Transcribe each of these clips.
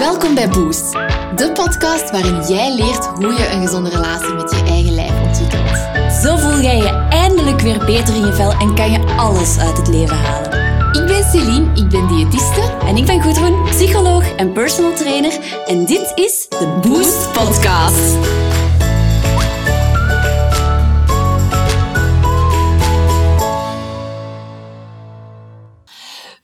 Welkom bij Boost, de podcast waarin jij leert hoe je een gezonde relatie met je eigen lijf ontwikkelt. Zo voel jij je eindelijk weer beter in je vel en kan je alles uit het leven halen. Ik ben Celine, ik ben diëtiste. En ik ben Gudrun, psycholoog en personal trainer. En dit is de Boost Podcast.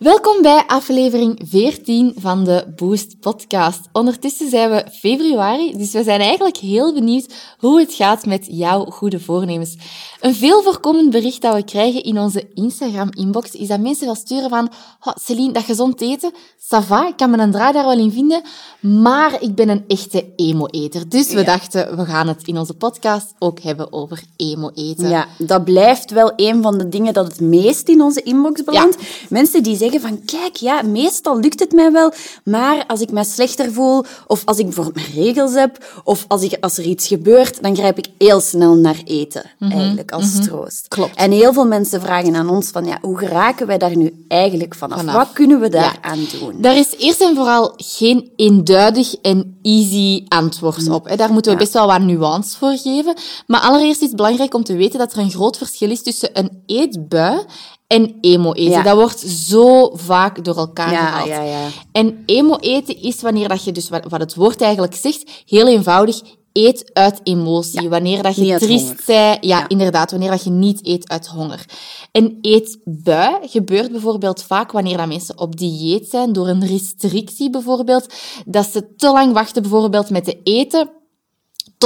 Welkom bij aflevering 14 van de Boost Podcast. Ondertussen zijn we februari, dus we zijn eigenlijk heel benieuwd hoe het gaat met jouw goede voornemens. Een veel voorkomend bericht dat we krijgen in onze Instagram-inbox is dat mensen wel sturen van oh, Celine, dat gezond eten, ça va, ik kan me een draai daar wel in vinden, maar ik ben een echte emo-eter. Dus we dachten, we gaan het in onze podcast ook hebben over emo-eten. Ja, dat blijft wel een van de dingen dat het meest in onze inbox belandt. Mensen die zeggen van, kijk, ja, meestal lukt het mij wel, maar als ik me slechter voel, of als ik bijvoorbeeld mijn regels heb, of als, ik, als er iets gebeurt, dan grijp ik heel snel naar eten, eigenlijk, als troost. Klopt. En heel veel mensen vragen aan ons van, ja, hoe geraken wij daar nu eigenlijk vanaf? Vanaf. Wat kunnen we daar aan doen? Daar is eerst en vooral geen eenduidig en easy antwoord op. hè. Daar moeten we Ja. best wel wat nuance voor geven. Maar allereerst is het belangrijk om te weten dat er een groot verschil is tussen een eetbui en emo-eten. Ja. Dat wordt zo vaak door elkaar Ja, gehaald. ja, ja. En emo-eten is wanneer dat je, dus wat, het woord eigenlijk zegt, heel eenvoudig, eet uit emotie. Wanneer dat je niet triest bent, ja, inderdaad, wanneer dat je niet eet uit honger. En eetbui gebeurt bijvoorbeeld vaak wanneer dat mensen op dieet zijn, door een restrictie bijvoorbeeld, dat ze te lang wachten bijvoorbeeld met te eten,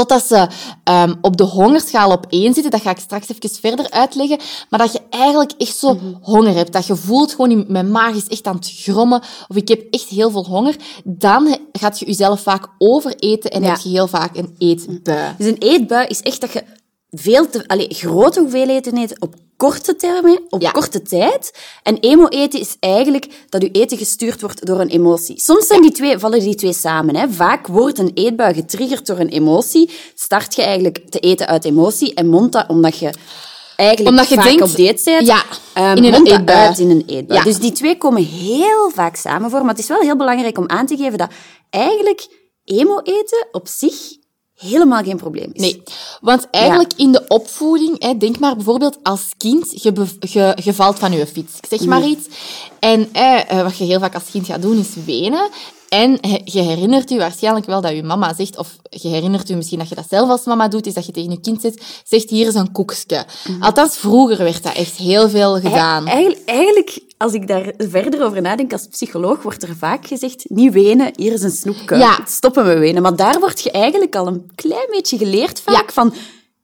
totdat ze ehm, op de hongerschaal op één zitten. Dat ga ik straks even verder uitleggen. Maar dat je eigenlijk echt zo honger hebt. Dat je voelt gewoon, in- mijn maag is echt aan het grommen. Of ik heb echt heel veel honger. Dan gaat je jezelf vaak overeten en Ja. heb je heel vaak een eetbui. Dus een eetbui is echt dat je veel te, allee, grote hoeveelheden eet op korte termen, op Ja. korte tijd. En emo-eten is eigenlijk dat je eten gestuurd wordt door een emotie. Soms zijn die twee, vallen die twee samen. Hè. Vaak wordt een eetbui getriggerd door een emotie. Start je eigenlijk te eten uit emotie en mondt dat omdat je eigenlijk Omdat je vaak denkt- op dieet bent. Ja, ehm, in een eetbui. uit in een eetbui. Ja. Dus die twee komen heel vaak samen voor. Maar het is wel heel belangrijk om aan te geven dat eigenlijk emo-eten op zich helemaal geen probleem is. Nee, want eigenlijk in de opvoeding, hè, denk maar bijvoorbeeld als kind, je, je valt van je fiets. Ik zeg maar iets. En eh, eh, wat je heel vaak als kind gaat doen, is wenen. En je herinnert je waarschijnlijk wel dat je mama zegt, of je herinnert je misschien dat je dat zelf als mama doet, is dat je tegen je kind zegt, zegt hier is een koekje. Althans, vroeger werd dat echt heel veel gedaan. Eigenlijk, eigenlijk, als ik daar verder over nadenk als psycholoog, wordt er vaak gezegd, niet wenen, hier is een snoepje. Ja. Stoppen we wenen. Maar daar word je eigenlijk al een klein beetje geleerd vaak Ja. van,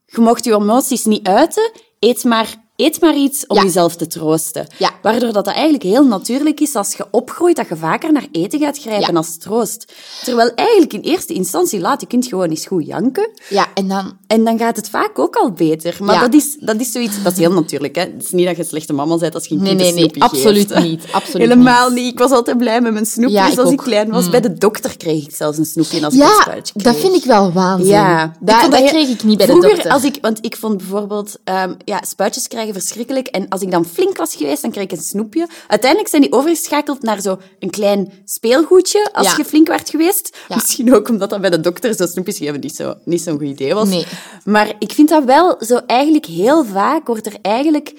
je mocht je emoties niet uiten, eet maar, eet maar iets om Ja. jezelf te troosten. Ja. Waardoor dat, dat eigenlijk heel natuurlijk is als je opgroeit, dat je vaker naar eten gaat grijpen Ja. als troost. Terwijl eigenlijk in eerste instantie laat je kind gewoon eens goed janken. Ja, en dan... En dan gaat het vaak ook al beter. Maar dat, is, dat is zoiets... Dat is heel natuurlijk, hè. Het is niet dat je een slechte mama bent als je een Nee, kind nee, nee, absoluut geeft. niet, absoluut Helemaal niet. Ik was altijd blij met mijn snoepjes ik als ik ook. klein was. Bij de dokter kreeg ik zelfs een snoepje als ik een Ja, spuitje kreeg. dat vind ik wel waanzin. Ja, dat, kreeg ik niet bij de vroeger, dokter. Als ik, want ik vond bijvoorbeeld ehm, ja, spuitjes krijgen verschrikkelijk. En als ik dan flink was geweest, dan kreeg ik een snoepje. Uiteindelijk zijn die overgeschakeld naar zo een klein speelgoedje als Ja. je flink werd geweest. Ja. Misschien ook omdat dat bij de dokter zo snoepjes geven niet zo'n niet zo'n goed idee was. Nee. Maar ik vind dat wel zo eigenlijk heel vaak wordt er eigenlijk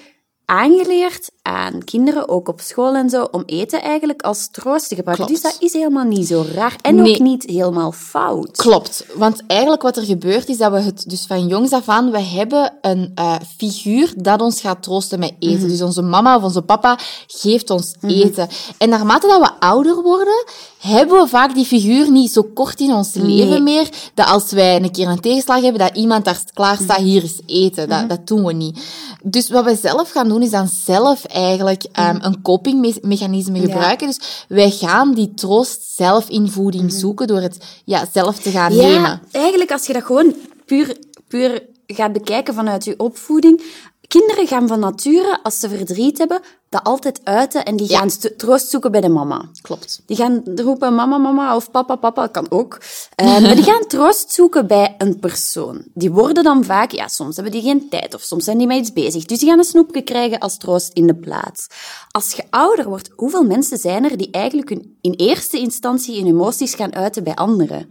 aangeleerd aan kinderen, ook op school en zo, om eten eigenlijk als troost te gebruiken. Klopt. Dus dat is helemaal niet zo raar. En Nee. ook niet helemaal fout. Klopt, want eigenlijk wat er gebeurt is dat we het dus van jongs af aan, we hebben een eh, figuur dat ons gaat troosten met eten. Dus onze mama of onze papa geeft ons eten. En naarmate dat we ouder worden, hebben we vaak die figuur niet zo kort in ons leven meer, dat als wij een keer een tegenslag hebben, dat iemand daar klaar staat, hier is eten. Dat, dat doen we niet. Dus wat we zelf gaan doen, is dan zelf eigenlijk ehm, een copingmechanisme gebruiken. Dus wij gaan die troost zelf in voeding zoeken door het ja, zelf te gaan nemen. Ja, eigenlijk als je dat gewoon puur, puur gaat bekijken vanuit je opvoeding. Kinderen gaan van nature, als ze verdriet hebben, dat altijd uiten en die gaan st- troost zoeken bij de mama. Klopt. Die gaan roepen mama, mama of papa, papa, kan ook. Eh, maar die gaan troost zoeken bij een persoon. Die worden dan vaak, ja, soms hebben die geen tijd of soms zijn die met iets bezig. Dus die gaan een snoepje krijgen als troost in de plaats. Als je ouder wordt, hoeveel mensen zijn er die eigenlijk hun, in eerste instantie hun emoties gaan uiten bij anderen?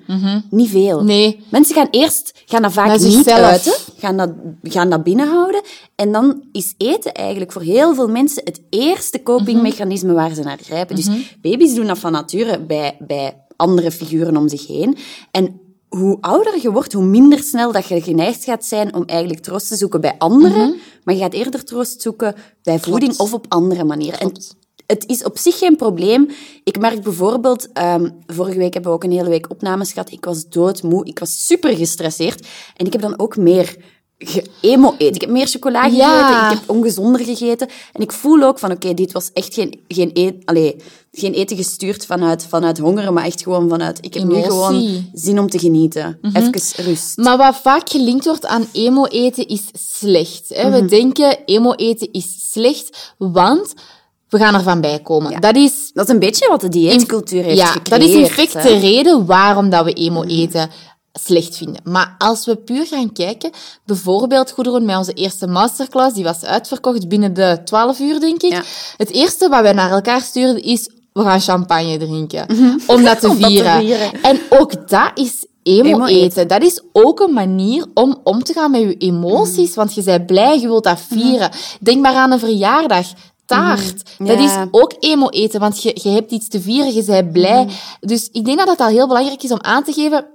Niet veel. Nee. Mensen gaan eerst, gaan dat vaak niet uiten, gaan dat, gaan dat binnenhouden. En dan is eten eigenlijk voor heel veel mensen het eerste copingmechanisme waar ze naar grijpen. Dus baby's doen dat van nature bij, bij andere figuren om zich heen. En hoe ouder je wordt, hoe minder snel dat je geneigd gaat zijn om eigenlijk troost te zoeken bij anderen. Maar je gaat eerder troost zoeken bij voeding of op andere manieren. En het is op zich geen probleem. Ik merk bijvoorbeeld, ehm, vorige week hebben we ook een hele week opnames gehad. Ik was doodmoe, ik was super gestresseerd. En ik heb dan ook meer emo eten. Ik heb meer chocola gegeten, Ja. ik heb ongezonder gegeten. En ik voel ook van, oké, dit was echt geen, geen, eet, allee, geen eten gestuurd vanuit, vanuit honger, maar echt gewoon vanuit, ik heb nu gewoon zin om te genieten. Even rust. Maar wat vaak gelinkt wordt aan emo-eten is slecht. Hè? We denken emo-eten is slecht, want we gaan ervan bijkomen. Dat is Dat is een beetje wat de dieetcultuur heeft ja, gecreëerd. dat is in feite de reden waarom dat we emo-eten slecht vinden. Maar als we puur gaan kijken, bijvoorbeeld Goederen met onze eerste masterclass, die was uitverkocht binnen de 12 uur, denk ik. Ja. Het eerste wat wij naar elkaar stuurden is, we gaan champagne drinken. Om dat te Mhm. Om dat te vieren. En ook dat is emo-eten. Emo-eten. Dat is ook een manier om om te gaan met je emoties, want je bent blij, je wilt dat vieren. Denk maar aan een verjaardag. Taart. Dat Ja. is ook emo-eten, want je, je hebt iets te vieren, je bent blij. Dus ik denk dat dat al heel belangrijk is om aan te geven.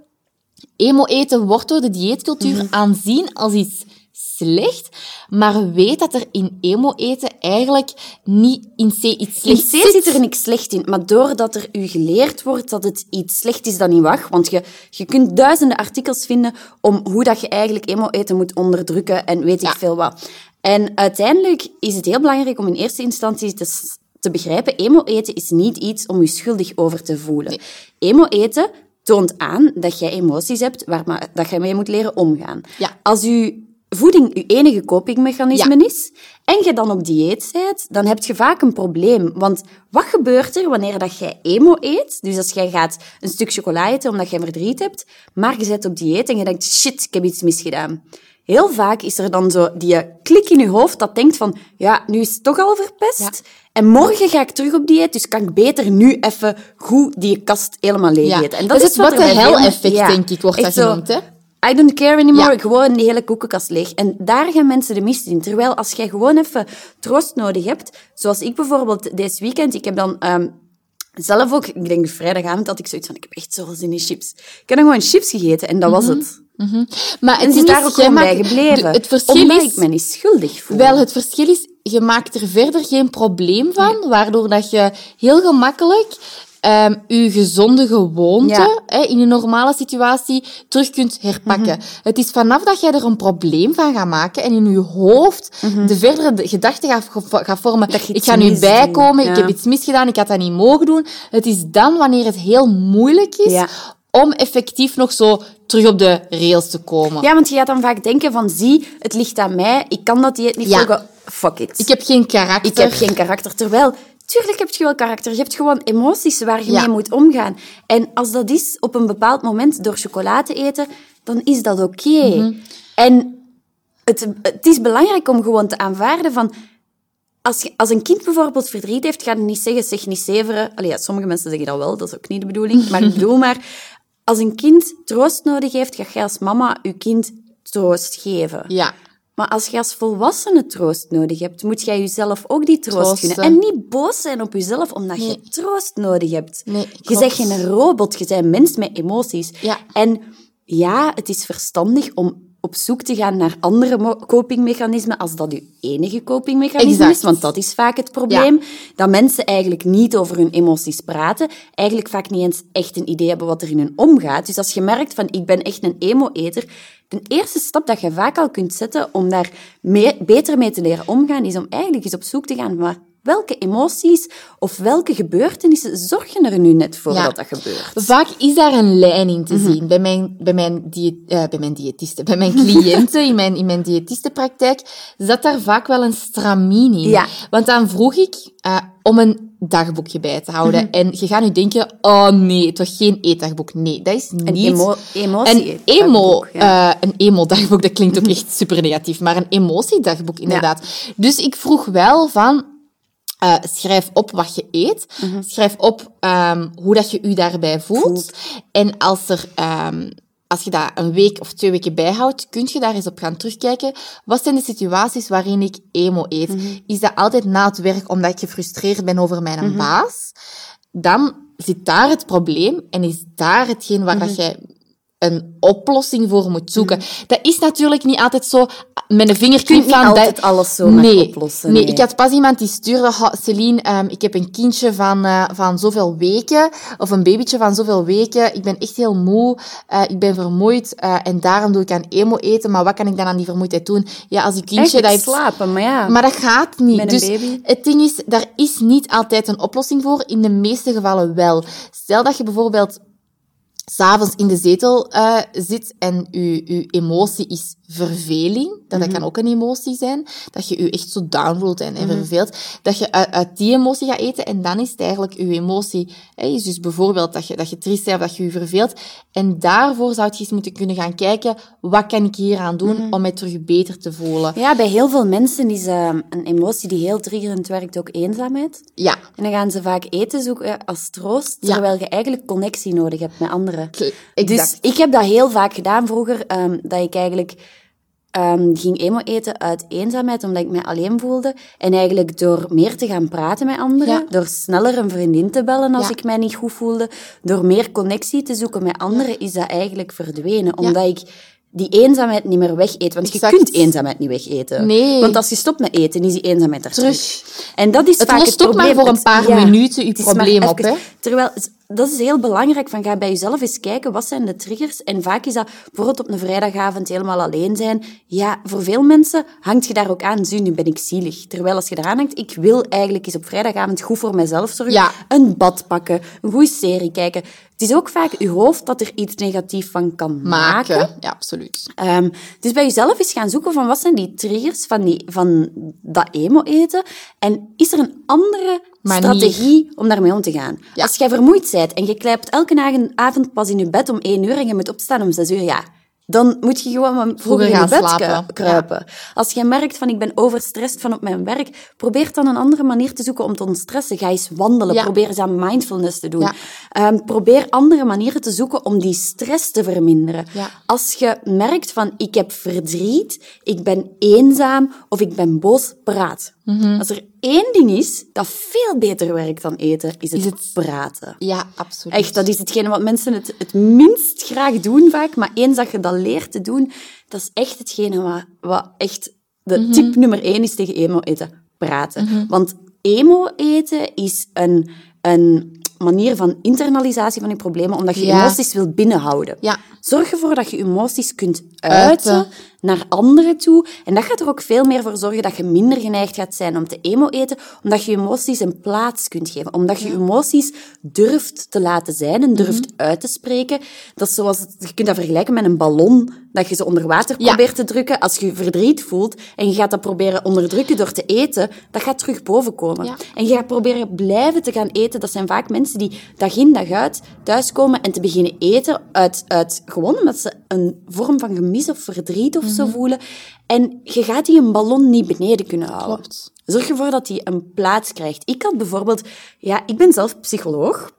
Emo-eten wordt door de dieetcultuur aanzien als iets slecht, maar weet dat er in emo-eten eigenlijk niet in C iets In slechts C zit er niks slecht in, maar doordat er u geleerd wordt dat het iets slecht is dat niet mag, want je, je kunt duizenden artikels vinden om hoe dat je eigenlijk emo-eten moet onderdrukken en weet ik veel wat. En uiteindelijk is het heel belangrijk om in eerste instantie te, te begrijpen, emo-eten is niet iets om je schuldig over te voelen. Emo-eten toont aan dat jij emoties hebt waar ma- dat je mee moet leren omgaan. Ja. Als je voeding je enige copingmechanisme Ja. is en je dan op dieet bent, dan heb je vaak een probleem. Want wat gebeurt er wanneer dat jij emo eet? Dus als jij gaat een stuk chocola eten omdat jij verdriet hebt, maar je zit op dieet en je denkt, shit, ik heb iets misgedaan. Heel vaak is er dan zo die klik in je hoofd dat denkt van, ja, nu is het toch al verpest. Ja. En morgen ga ik terug op dieet, dus kan ik beter nu even goed die kast helemaal leeg Ja. eten. En Dat is is wat veel- what-the-hell-effect, denk ik, wordt Echt dat genoemd, hè? I don't care anymore, Ja. gewoon die hele koekenkast leeg. En daar gaan mensen de mist in. Terwijl als jij gewoon even troost nodig hebt, zoals ik bijvoorbeeld deze weekend, ik heb dan ehm, zelf ook, ik denk vrijdagavond had ik zoiets van, ik heb echt zoveel zin in chips. Ik heb dan gewoon chips gegeten en dat was het. Maar En het is ding daar ook gewoon bij gebleven. Het verschil omdat is... ik me niet schuldig voel. Wel, het verschil is, je maakt er verder geen probleem van, waardoor dat je heel gemakkelijk ehm je gezonde gewoonte Ja. hè, in een normale situatie terug kunt herpakken. Mhm. Het is vanaf dat jij er een probleem van gaat maken en in je hoofd de verdere de gedachte gaat, gaat vormen, ik ga nu bijkomen, ja. ik heb iets misgedaan, ik had dat niet mogen doen. Het is dan wanneer het heel moeilijk is Ja. Om effectief nog zo terug op de rails te komen. Ja, want je gaat dan vaak denken van, zie, het ligt aan mij, ik kan dat dieet niet Ja. volgen, fuck it. Ik heb geen karakter. Ik heb geen karakter. Terwijl, tuurlijk heb je wel karakter. Je hebt gewoon emoties waar je Ja. mee moet omgaan. En als dat is op een bepaald moment door chocola te eten, dan is dat oké. Mhm. En het, het is belangrijk om gewoon te aanvaarden van... Als, je- als een kind bijvoorbeeld verdriet heeft, ga je niet zeggen, zeg niet zeveren. Allee, ja, sommige mensen zeggen dat wel, dat is ook niet de bedoeling. Maar ik bedoel maar, als een kind troost nodig heeft, ga jij als mama je kind troost geven. Ja. Maar als je als volwassene troost nodig hebt, moet jij jezelf ook die troost Troosten. gunnen. En niet boos zijn op jezelf omdat je troost nodig hebt. Nee, je bent geen robot, je bent een mens met emoties. Ja. En ja, het is verstandig om op zoek te gaan naar andere copingmechanismen als dat je enige copingmechanisme Exact. is. Want dat is vaak het probleem. Dat mensen eigenlijk niet over hun emoties praten. Eigenlijk vaak niet eens echt een idee hebben wat er in hun omgaat. Dus als je merkt van, ik ben echt een emo-eter, de eerste stap dat je vaak al kunt zetten om daar mee- beter mee te leren omgaan, is om eigenlijk eens op zoek te gaan naar welke emoties of welke gebeurtenissen zorgen er nu net voor Ja. dat dat gebeurt? Vaak is daar een lijn in Mhm. te zien. Bij mijn, bij mijn, die, eh, bij mijn diëtisten, bij mijn cliënten in mijn, in mijn diëtistenpraktijk zat daar vaak wel een stramien in. Ja. Want dan vroeg ik eh, om een dagboekje bij te houden. Mhm. En je gaat nu denken, oh nee, toch geen eetdagboek. Nee, dat is niet... Een emo emotie Een emo, dagboek, ja. eh, een emo-dagboek, dat klinkt ook echt super negatief, maar een emotiedagboek inderdaad. Dus ik vroeg wel van, eh, schrijf op wat je eet. Mhm. Schrijf op ehm, hoe dat je je daarbij voelt. En als, er, ehm, als je dat een week of twee weken bijhoudt, kun je daar eens op gaan terugkijken. Wat zijn de situaties waarin ik emo eet? Mhm. Is dat altijd na het werk omdat ik gefrustreerd ben over mijn Mhm. baas? Dan zit daar het probleem en is daar hetgeen waar dat jij een oplossing voor moet zoeken. Dat is natuurlijk niet altijd zo met een vingerknip van... altijd dat- alles nee, oplossen, Nee, nee. ik had pas iemand die stuurde, "Ha, Celine, ehm, ik heb een kindje van, eh, van zoveel weken, of een babytje van zoveel weken, ik ben echt heel moe, eh, ik ben vermoeid, eh, en daarom doe ik aan emo eten, maar wat kan ik dan aan die vermoeidheid doen? Ja, als die kindje... Dat heeft- slapen, maar ja. maar dat gaat niet. Met een dus baby? het ding is, daar is niet altijd een oplossing voor. In de meeste gevallen wel. Stel dat je bijvoorbeeld s'avonds in de zetel zit en je, je emotie is verveling, dat, dat kan ook een emotie zijn, dat je je echt zo down voelt en, en verveelt, dat je uit, uit die emotie gaat eten en dan is het eigenlijk je emotie, hè, is dus bijvoorbeeld dat je, dat je triest bent of dat je je verveelt. En daarvoor zou je eens moeten kunnen gaan kijken, wat kan ik hier aan doen om mij terug beter te voelen? Ja, bij heel veel mensen is ehm, een emotie die heel triggerend werkt ook eenzaamheid. Ja, En dan gaan ze vaak eten zoeken als troost, Ja. terwijl je eigenlijk connectie nodig hebt met anderen. exact. Dus ik heb dat heel vaak gedaan vroeger, ehm, dat ik eigenlijk ehm, ging emo eten uit eenzaamheid, omdat ik mij alleen voelde. En eigenlijk door meer te gaan praten met anderen, Ja. door sneller een vriendin te bellen als Ja. ik mij niet goed voelde, door meer connectie te zoeken met anderen, is dat eigenlijk verdwenen. Omdat ik die eenzaamheid niet meer wegeet. Want Exact. je kunt eenzaamheid niet wegeten. Nee. Want als je stopt met eten, is die eenzaamheid er terug. En dat is Het vaak lost het ook maar probleem. voor een paar minuten je probleem op, hè. Terwijl, dat is heel belangrijk, van ga bij jezelf eens kijken, wat zijn de triggers? En vaak is dat bijvoorbeeld op een vrijdagavond helemaal alleen zijn. Ja, voor veel mensen hangt je daar ook aan, zie, nu ben ik zielig. Terwijl als je eraan hangt, ik wil eigenlijk eens op vrijdagavond goed voor mezelf zorgen. Ja. Een bad pakken, een goede serie kijken. Het is ook vaak je hoofd dat er iets negatiefs van kan maken. maken. Ja, absoluut. Ehm, dus bij jezelf eens gaan zoeken van wat zijn die triggers van, die, van dat emo-eten en is er een andere Manier. strategie om daarmee om te gaan. Ja. Als jij vermoeid bent en je klijpt elke avond pas in je bed om één uur en je moet opstaan om zes uur, ja, dan moet je gewoon wat vroeger in je bed slapen. kru- kruipen. Als je merkt van ik ben overstrest van op mijn werk, probeer dan een andere manier te zoeken om te ontstressen. Ga eens wandelen, Ja. probeer eens aan mindfulness te doen. Ja. Ehm, probeer andere manieren te zoeken om die stress te verminderen. Als je merkt van ik heb verdriet, ik ben eenzaam of ik ben boos, praat. Mhm. Als er één ding is dat veel beter werkt dan eten, is het, Is het- praten. Ja, absoluut. Echt, dat is hetgene wat mensen het, het minst graag doen vaak. Maar eens dat je dat leert te doen, dat is echt hetgene wat, wat echt de Mhm. tip nummer één is tegen emo eten. Praten. Want emo eten is een, een manier van internalisatie van je problemen, omdat je Ja. emoties wil binnenhouden. Ja. Zorg ervoor dat je emoties kunt uiten, Uiten. naar anderen toe. En dat gaat er ook veel meer voor zorgen dat je minder geneigd gaat zijn om te emo-eten, omdat je emoties een plaats kunt geven. Omdat je emoties durft te laten zijn en durft Mhm. uit te spreken. Dat is zoals, je kunt dat vergelijken met een ballon dat je ze onder water Ja. probeert te drukken. Als je verdriet voelt en je gaat dat proberen onderdrukken door te eten, dat gaat terug bovenkomen. En je gaat proberen blijven te gaan eten. Dat zijn vaak mensen die dag in dag uit thuiskomen en te beginnen eten uit, uit gewoon omdat ze een vorm van gemis of verdriet of Mhm. zo voelen. En je gaat die een ballon niet beneden kunnen houden. Klopt. Zorg ervoor dat die een plaats krijgt. Ik had bijvoorbeeld, ja, ik ben zelf psycholoog.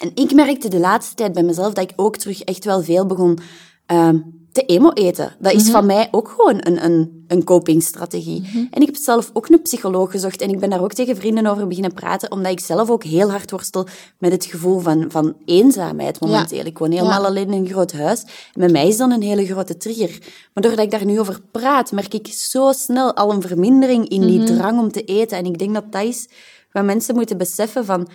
En ik merkte de laatste tijd bij mezelf dat ik ook terug echt wel veel begon ehm, te emo-eten. Dat is van mij ook gewoon een, een, een copingstrategie. En ik heb zelf ook een psycholoog gezocht en ik ben daar ook tegen vrienden over beginnen praten, omdat ik zelf ook heel hard worstel met het gevoel van, van eenzaamheid momenteel. Ik woon helemaal Ja. alleen in een groot huis. En bij mij is dan een hele grote trigger. Maar doordat ik daar nu over praat, merk ik zo snel al een vermindering in die drang om te eten. En ik denk dat dat is wat mensen moeten beseffen van,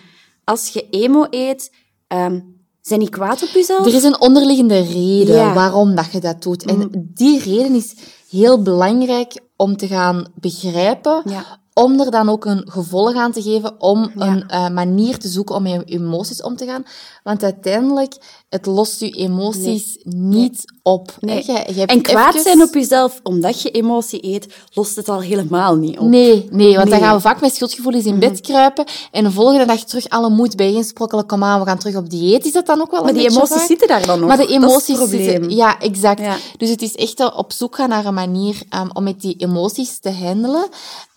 als je emo eet, ehm, zijn niet kwaad op jezelf. Er is een onderliggende reden Ja. waarom dat je dat doet. En die reden is heel belangrijk om te gaan begrijpen, Ja. Om er dan ook een gevolg aan te geven, om een uh, manier te zoeken om met je emoties om te gaan. Want uiteindelijk, het lost je emoties niet op. Nee. Je, je hebt en kwaad zijn op jezelf omdat je emotie eet, lost het al helemaal niet op. Nee, nee want dan gaan we vaak met schuldgevoelens in bed mhm. kruipen en de volgende dag terug alle moed bijeensprokkelen. Kom aan, we gaan terug op dieet. Is dat dan ook wel maar een die emoties zitten daar dan nog. Maar de emoties zitten... Ja, exact. Dus het is echt op zoek gaan naar een manier um, om met die emoties te handelen.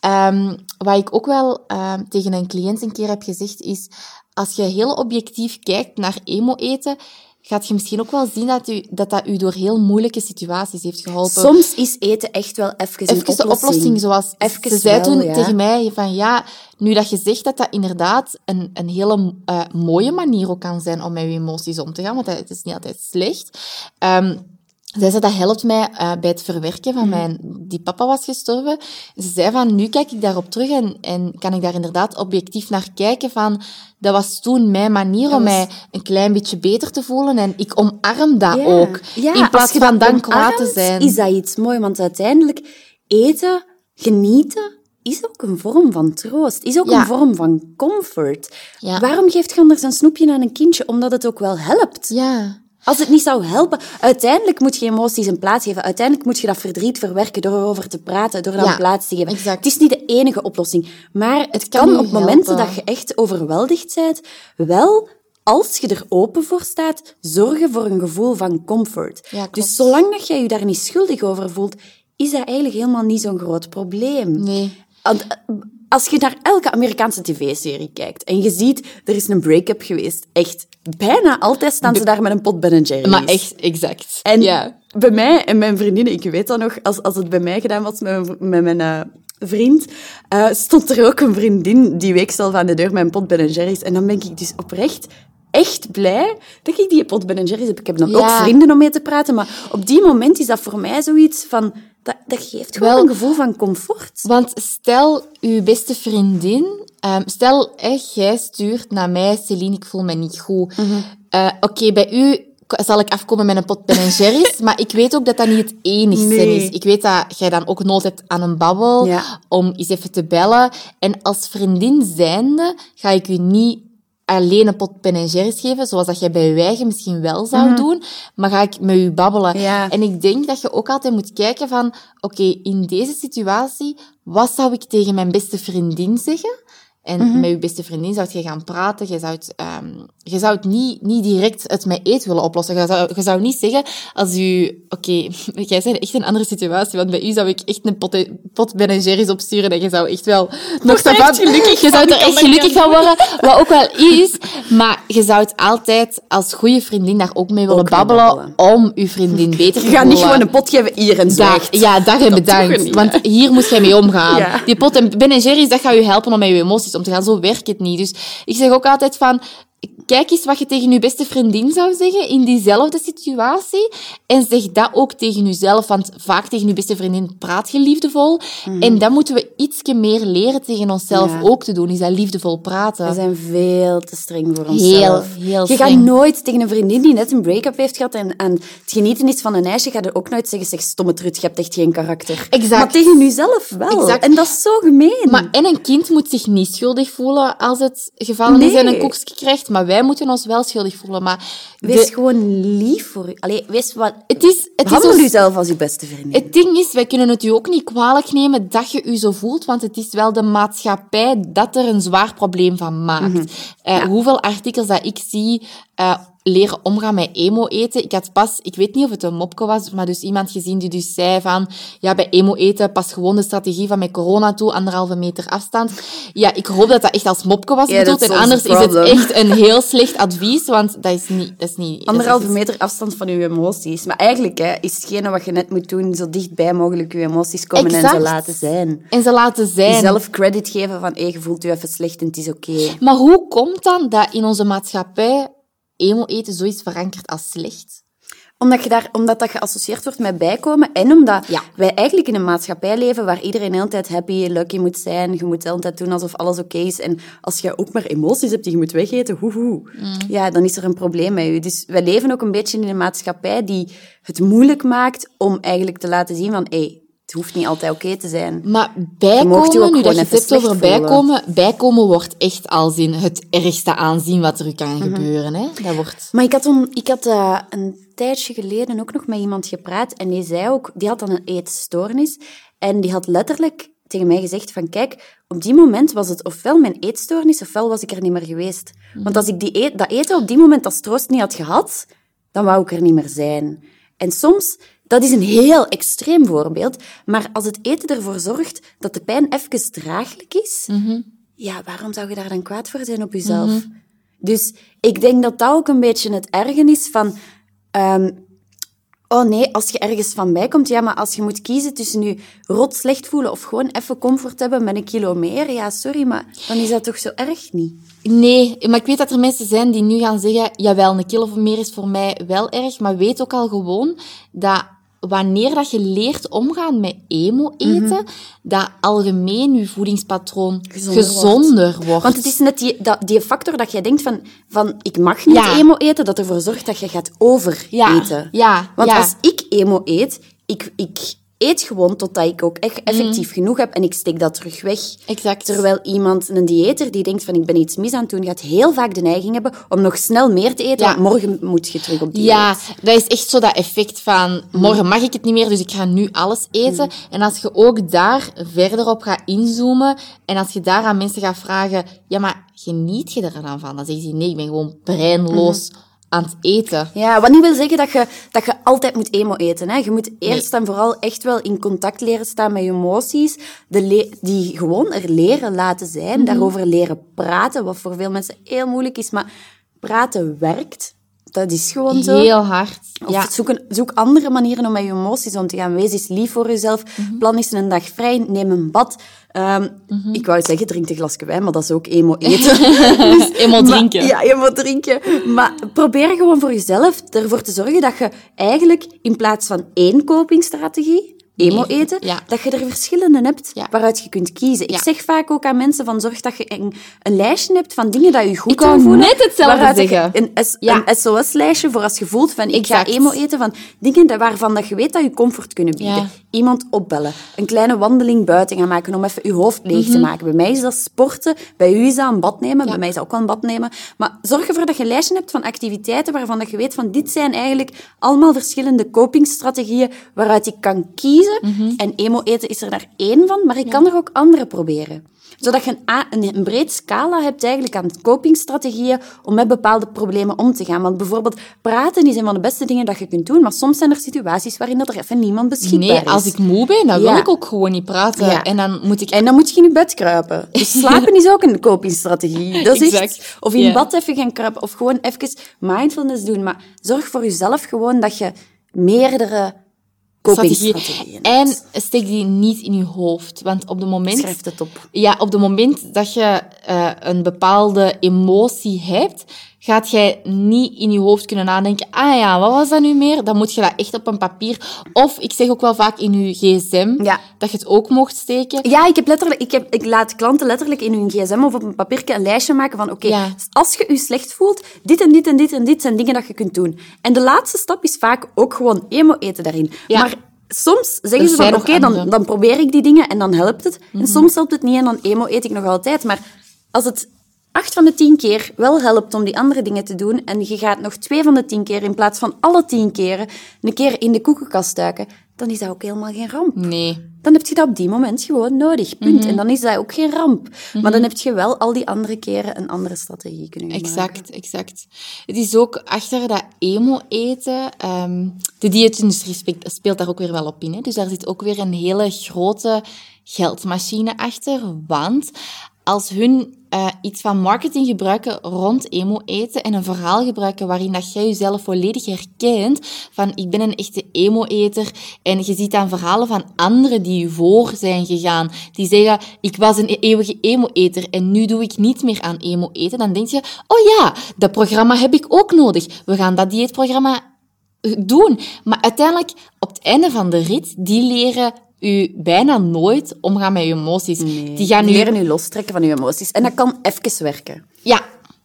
Um, wat ik ook wel um, tegen een cliënt een keer heb gezegd, is als je heel objectief kijkt naar emo-eten, gaat je misschien ook wel zien dat, u, dat dat u door heel moeilijke situaties heeft geholpen. Soms is eten echt wel even, even een oplossing. oplossing. Zoals even ze zei toen tegen mij van ja, nu dat je zegt dat dat inderdaad een, een hele uh, mooie manier ook kan zijn om met je emoties om te gaan, want het is niet altijd slecht. Um, zij zei, dat helpt mij uh, bij het verwerken van mhm. mijn... Die papa was gestorven. Ze zei van, nu kijk ik daarop terug en, en kan ik daar inderdaad objectief naar kijken van... Dat was toen mijn manier om mij een klein beetje beter te voelen. En ik omarm dat ook. Ja, in plaats van dan kwaad te zijn. is dat iets mooi. Want uiteindelijk, eten, genieten, is ook een vorm van troost. Is ook een vorm van comfort. Ja. Waarom geeft je anders een snoepje aan een kindje? Omdat het ook wel helpt. Ja. Als het niet zou helpen, uiteindelijk moet je emoties een plaats geven. Uiteindelijk moet je dat verdriet verwerken door erover te praten, door dat een plaats te geven. Exact. Het is niet de enige oplossing. Maar het, kan, op momenten dat je echt overweldigd bent, wel als je er open voor staat, zorgen voor een gevoel van comfort. Ja, dus zolang dat jij je daar niet schuldig over voelt, is dat eigenlijk helemaal niet zo'n groot probleem. Nee als je naar elke Amerikaanse tv-serie kijkt en je ziet, er is een break-up geweest. Echt, bijna altijd staan ze daar met een pot Ben Jerry's. Maar echt, exact. En ja. bij mij en mijn vriendinnen, ik weet dat nog, als, als het bij mij gedaan was met, met mijn uh, vriend, uh, stond er ook een vriendin die week zelf aan de deur met een pot Ben Jerry's. En dan ben ik dus oprecht echt blij dat ik die pot Ben Jerry's heb. Ik heb dan ook vrienden om mee te praten, maar op die moment is dat voor mij zoiets van dat, dat geeft gewoon Wel, een gevoel van comfort. Want stel, uw beste vriendin... Um, stel, echt, jij stuurt naar mij, Celine, ik voel me niet goed. Mm uh, Oké, bij u zal ik afkomen met een pot Ben Jerry's, maar ik weet ook dat dat niet het enigste nee. is. Ik weet dat jij dan ook nood hebt aan een babbel, ja. om eens even te bellen. En als vriendin zijnde ga ik u niet alleen een pot Ben geven, zoals dat jij bij je eigen misschien wel zou mhm. doen, maar ga ik met u babbelen. En ik denk dat je ook altijd moet kijken van, oké, in deze situatie, wat zou ik tegen mijn beste vriendin zeggen? En mhm. met je beste vriendin zou je gaan praten. Je zou het, um, je zou het niet, niet direct het met eten willen oplossen. Je zou, je zou niet zeggen, als u... Oké, okay, jij bent echt een andere situatie. Want bij u zou ik echt een pot, pot Ben Jerry's opsturen. En je zou echt wel nog zo van... gelukkig Je zou er echt gelukkig van worden. Wat ook wel is. Maar je zou het altijd als goede vriendin daar ook mee willen babbelen, Om je vriendin beter te voelen. Je gaat niet gewoon een pot geven hier en daar. Ja, dag en bedankt. Want hier moet jij mee omgaan. Ja. Die pot en Ben Jerry's, dat gaat je helpen om met je emoties om te gaan. Zo werkt het niet. Dus ik zeg ook altijd van, kijk eens wat je tegen je beste vriendin zou zeggen in diezelfde situatie. En zeg dat ook tegen jezelf, want vaak tegen je beste vriendin praat je liefdevol. Mhm. En dan moeten we ietsje meer leren tegen onszelf ook te doen, is dat liefdevol praten. We zijn veel te streng voor onszelf. Heel, heel Je gaat nooit tegen een vriendin die net een break-up heeft gehad en, en het genieten is van een ijsje, ga je ook nooit zeggen, zeg stomme trut, je hebt echt geen karakter. Exact. Maar tegen jezelf wel. Exact. En dat is zo gemeen. Maar, en een kind moet zich niet schuldig voelen als het gevallen is en een koekje krijgt, maar wij moeten ons wel schuldig voelen. Maar wees gewoon lief voor u. Allee, wees wat... Het is, het Handel is jezelf als je beste vriendin. Het ding is, wij kunnen het u ook niet kwalijk nemen dat je u zo voelt, want het is wel de maatschappij dat er een zwaar probleem van maakt. Mm Hoeveel artikels dat ik zie... Uh, leren omgaan met emo-eten. Ik had pas, ik weet niet of het een mopke was, maar dus iemand gezien die dus zei van, ja, bij emo-eten pas gewoon de strategie van met corona toe, anderhalve meter afstand. Ja, ik hoop dat dat echt als mopke was bedoeld. En anders is het echt een heel slecht advies, want dat is niet... Dat is niet anderhalve meter afstand van uw emoties. Maar eigenlijk hè, is hetgene wat je net moet doen, zo dichtbij mogelijk uw emoties komen en ze laten zijn. En ze laten zijn. Jezelf credit geven van, hey, je voelt je even slecht en het is oké. Maar hoe komt dan dat in onze maatschappij emo-eten zoiets verankerd als slecht? Omdat, je daar, omdat dat geassocieerd wordt met bijkomen en omdat wij eigenlijk in een maatschappij leven waar iedereen de hele tijd happy, lucky moet zijn. Je moet de hele tijd doen alsof alles oké is. En als je ook maar emoties hebt die je moet wegeten, hoehoe, mm. ja, dan is er een probleem met je. Dus wij leven ook een beetje in een maatschappij die het moeilijk maakt om eigenlijk te laten zien van, hé, hey, Het hoeft niet altijd oké te zijn. Maar bijkomen, nu dat je het hebt over voelen. bijkomen, bijkomen wordt echt als in het ergste aanzien wat er u kan Mhm. gebeuren. Hè? Dat wordt... Maar ik had, toen, ik had eh, een tijdje geleden ook nog met iemand gepraat en die zei ook, die had dan een eetstoornis en die had letterlijk tegen mij gezegd van kijk, op die moment was het ofwel mijn eetstoornis ofwel was ik er niet meer geweest. Want als ik die eet, dat eten op die moment als troost niet had gehad, dan wou ik er niet meer zijn. En soms, dat is een heel extreem voorbeeld, maar als het eten ervoor zorgt dat de pijn even draaglijk is, ja, waarom zou je daar dan kwaad voor zijn op jezelf? Dus ik denk dat dat ook een beetje het ergen is van... ehm, oh nee, als je ergens van bij komt, ja, maar als je moet kiezen tussen je rot slecht voelen of gewoon even comfort hebben met een kilo meer, ja, sorry, maar dan is dat toch zo erg niet? Nee, maar ik weet dat er mensen zijn die nu gaan zeggen, jawel, een kilo of meer is voor mij wel erg, maar weet ook al gewoon dat wanneer dat je leert omgaan met emo-eten, dat algemeen je voedingspatroon gezonder, Gezonder wordt. Want het is net die, dat, die factor dat jij denkt van, van ik mag niet Ja. emo eten, dat ervoor zorgt dat je gaat overeten. Ja, ja, Want ja. als ik emo eet, ik, ik eet gewoon totdat ik ook echt effectief genoeg heb en ik steek dat terug weg. Exact. Terwijl iemand, een dieeter, die denkt van ik ben iets mis aan het doen, gaat heel vaak de neiging hebben om nog snel meer te eten, Ja. want morgen moet je terug op dieet. Ja, dat is echt zo dat effect van morgen mag ik het niet meer, dus ik ga nu alles eten. En als je ook daar verder op gaat inzoomen en als je daar aan mensen gaat vragen, ja, maar geniet je er dan van? Dan zeggen ze nee, ik ben gewoon breinloos aan het eten. Ja, wat niet wil zeggen dat je, dat je altijd moet emo eten. Hè. Je moet eerst en vooral echt wel in contact leren staan met je emoties. De die gewoon er leren laten Mhm. zijn. Daarover leren praten, wat voor veel mensen heel moeilijk is. Maar praten werkt. Dat is gewoon zo. Heel hard. Of Ja. zoek, een- zoek andere manieren om met je emoties om te gaan. Wees eens lief voor jezelf. Mhm. Plan eens een dag vrij. Neem een bad. Ehm, Ik wou zeggen, drink een glasje wijn, maar dat is ook emo eten. Eenmaal Maar- drinken. ja, je moet drinken. Maar probeer gewoon voor jezelf ervoor te zorgen dat je eigenlijk in plaats van één copingstrategie, emo eten, Ja. dat je er verschillende hebt Ja. waaruit je kunt kiezen. Ik Ja. zeg vaak ook aan mensen van zorg dat je een, een lijstje hebt van dingen dat je goed Ik doen voelen. net hetzelfde zeggen. Een, een SOS-lijstje voor als je voelt van ik ga emo eten van dingen dat- waarvan dat je weet dat je comfort kunnen bieden. Iemand opbellen, een kleine wandeling buiten gaan maken om even je hoofd leeg Mhm. te maken. Bij mij is dat sporten, bij u is dat een bad nemen, bij mij is dat ook wel een bad nemen. Maar zorg ervoor dat je een lijstje hebt van activiteiten waarvan dat je weet van dit zijn eigenlijk allemaal verschillende copingstrategieën waaruit ik kan kiezen. Mhm. En emo eten is er daar één van, maar ik kan er ook andere proberen zodat je een, een, breed scala hebt eigenlijk aan copingstrategieën om met bepaalde problemen om te gaan. Want bijvoorbeeld, praten is een van de beste dingen dat je kunt doen, maar soms zijn er situaties waarin dat er even niemand beschikbaar Nee, is. als ik moe ben, dan wil ik ook gewoon niet praten. Ja. En dan moet ik... En dan moet je in je bed kruipen. Dus slapen is ook een copingstrategie. Dat is echt... Of in bad even gaan kruipen. Of gewoon even mindfulness doen. Maar zorg voor jezelf gewoon dat je meerdere hebt. En steek die niet in je hoofd. Want op het moment... Schrijf het op. Ja, op het moment dat je eh, een bepaalde emotie hebt, gaat jij niet in je hoofd kunnen nadenken, ah ja, wat was dat nu meer? Dan moet je dat echt op een papier. Of, ik zeg ook wel vaak in je gsm, Ja. dat je het ook mocht steken. Ja, ik, heb letterlijk, ik, heb, ik laat klanten letterlijk in hun gsm of op een papiertje een lijstje maken van oké, Ja. als je je slecht voelt, dit en dit en dit en dit zijn dingen dat je kunt doen. En de laatste stap is vaak ook gewoon emo eten daarin. Ja. Maar soms zeggen ze van oké, dan. Mhm. dan probeer ik die dingen en dan helpt het. En soms helpt het niet en dan emo eet ik nog altijd. Maar als het acht van de tien keer wel helpt om die andere dingen te doen en je gaat nog twee van de tien keer in plaats van alle tien keren een keer in de koekenkast duiken, dan is dat ook helemaal geen ramp Nee. dan heb je dat op die moment gewoon nodig. Punt. Mhm. En dan is dat ook geen ramp. Maar dan heb je wel al die andere keren een andere strategie kunnen gebruiken. Exact, exact. Het is ook achter dat emo-eten. ehm, de dieetindustrie speelt, speelt daar ook weer wel op in. Hè? Dus daar zit ook weer een hele grote geldmachine achter. Want als hun eh, iets van marketing gebruiken rond emo-eten en een verhaal gebruiken waarin dat jij jezelf volledig herkent van ik ben een echte emo-eter en je ziet dan verhalen van anderen die je voor zijn gegaan, die zeggen ik was een eeuwige emo-eter en nu doe ik niet meer aan emo-eten, dan denk je, oh ja, dat programma heb ik ook nodig. We gaan dat dieetprogramma eh, doen. Maar uiteindelijk, op het einde van de rit, die leren u bijna nooit omgaan met je emoties. Die gaan Die u... leren je lostrekken van je emoties. En dat kan even werken. Ja,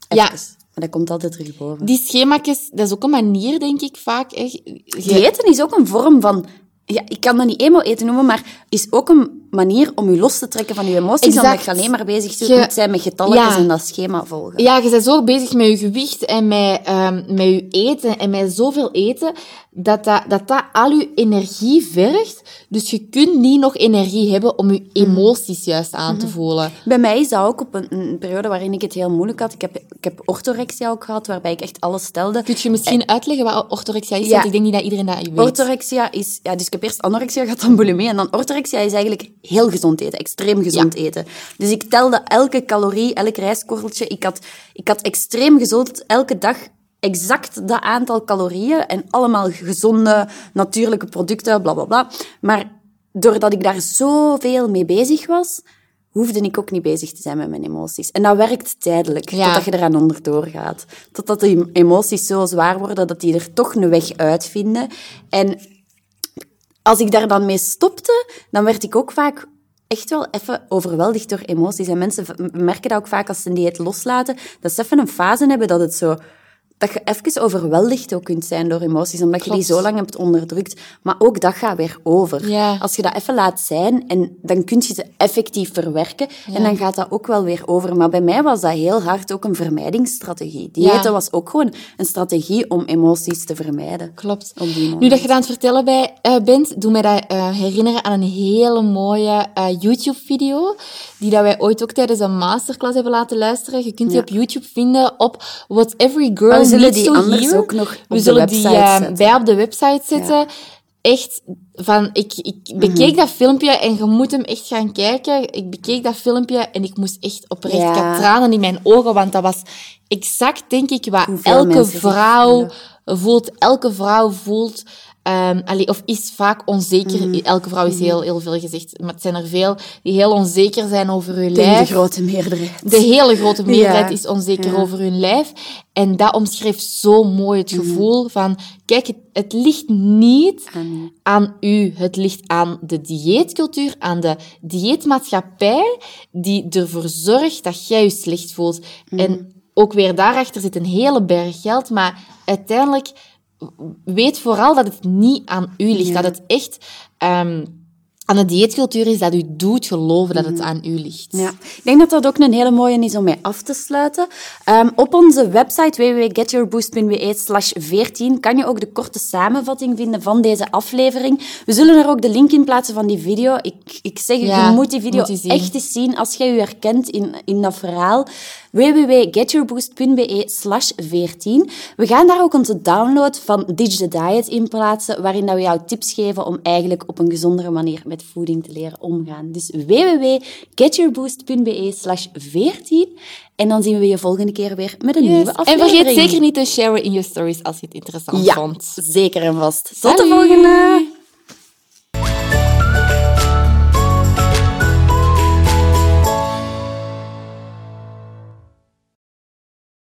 Even. ja. Maar dat komt altijd terug boven. Die schema's, dat is ook een manier, denk ik, vaak. Je- Diëten is ook een vorm van ja, ik kan dat niet emo-eten noemen, maar is ook een manier om je los te trekken van je emoties, Exact. omdat je alleen maar bezig Je- moet zijn met getalletjes Ja. en dat schema volgen. Ja, je bent zo bezig met je gewicht en met, ehm, met je eten en met zoveel eten, dat dat, dat dat al je energie vergt. Dus je kunt niet nog energie hebben om je emoties juist aan te voelen. Bij mij is dat ook op een, een periode waarin ik het heel moeilijk had. Ik heb, ik heb orthorexia ook gehad, waarbij ik echt alles stelde. Kun je misschien uitleggen wat orthorexia is? Ja. Want ik denk niet dat iedereen dat weet. Orthorexia is... Ja, dus ik heb eerst anorexia gehad, dan bulimie. En dan orthorexia is eigenlijk heel gezond eten. Extreem gezond eten. Dus ik telde elke calorie, elk rijstkorreltje. Ik had, ik had extreem gezond elke dag exact dat aantal calorieën. En allemaal gezonde, natuurlijke producten, bla, bla, bla. Maar doordat ik daar zoveel mee bezig was... hoefde ik ook niet bezig te zijn met mijn emoties. En dat werkt tijdelijk, Ja. totdat je eraan onderdoor gaat. Totdat die emoties zo zwaar worden, dat die er toch een weg uitvinden. En als ik daar dan mee stopte, dan werd ik ook vaak echt wel even overweldigd door emoties. En mensen merken dat ook vaak als ze een dieet loslaten, dat ze even een fase hebben dat het zo... Dat je even overweldigd ook kunt zijn door emoties, omdat je die zo lang hebt onderdrukt. Maar ook dat gaat weer over. Ja. Als je dat even laat zijn, en dan kun je ze effectief verwerken, en dan gaat dat ook wel weer over. Maar bij mij was dat heel hard ook een vermijdingsstrategie. Diëten Ja. was ook gewoon een strategie om emoties te vermijden. Klopt. Op die moment. Nu dat je aan het vertellen bij, eh, bent, doe mij dat eh, herinneren aan een hele mooie eh, YouTube-video, die dat wij ooit ook tijdens een masterclass hebben laten luisteren. Je kunt die op YouTube vinden op What Every Girl we zullen die anders ook nog op We de zullen die website eh, zetten. bij op de website zetten. Echt, van, ik, ik bekeek Mhm. dat filmpje en je moet hem echt gaan kijken. Ik bekeek dat filmpje en ik moest echt oprecht, ik Ja. had tranen in mijn ogen, want dat was exact, denk ik, wat Hoeveel elke vrouw voelt, elke vrouw voelt, ehm, allee, of is vaak onzeker. Mhm. Elke vrouw is heel, heel veel gezegd, maar het zijn er veel die heel onzeker zijn over hun lijf. de grote meerderheid. De hele grote meerderheid Ja. is onzeker Ja. over hun lijf. En dat omschrijft zo mooi het Mhm. gevoel van, kijk, het, het ligt niet Aan- aan u. Het ligt aan de dieetcultuur, aan de dieetmaatschappij, die ervoor zorgt dat jij je slecht voelt. En ook weer daarachter zit een hele berg geld, maar uiteindelijk weet vooral dat het niet aan u ligt. Dat het echt ehm, aan de dieetcultuur is dat u doet geloven dat het aan u ligt. Ja, ik denk dat dat ook een hele mooie is om mee af te sluiten. Ehm, op onze website www.getyourboost.be slash 14 kan je ook de korte samenvatting vinden van deze aflevering. We zullen er ook de link in plaatsen van die video. Ik, ik zeg, Ja, je moet die video moet echt eens zien als jij je herkent in, in dat verhaal. www.getyourboost.be slash 14. We gaan daar ook onze download van Ditch the Diet in plaatsen, waarin dat we jou tips geven om eigenlijk op een gezondere manier met voeding te leren omgaan. Dus www.getyourboost.be slash 14. En dan zien we je volgende keer weer met een Yes. nieuwe En aflevering. vergeet zeker niet te sharen in je stories als je het interessant Ja, vond. zeker en vast. Tot de volgende!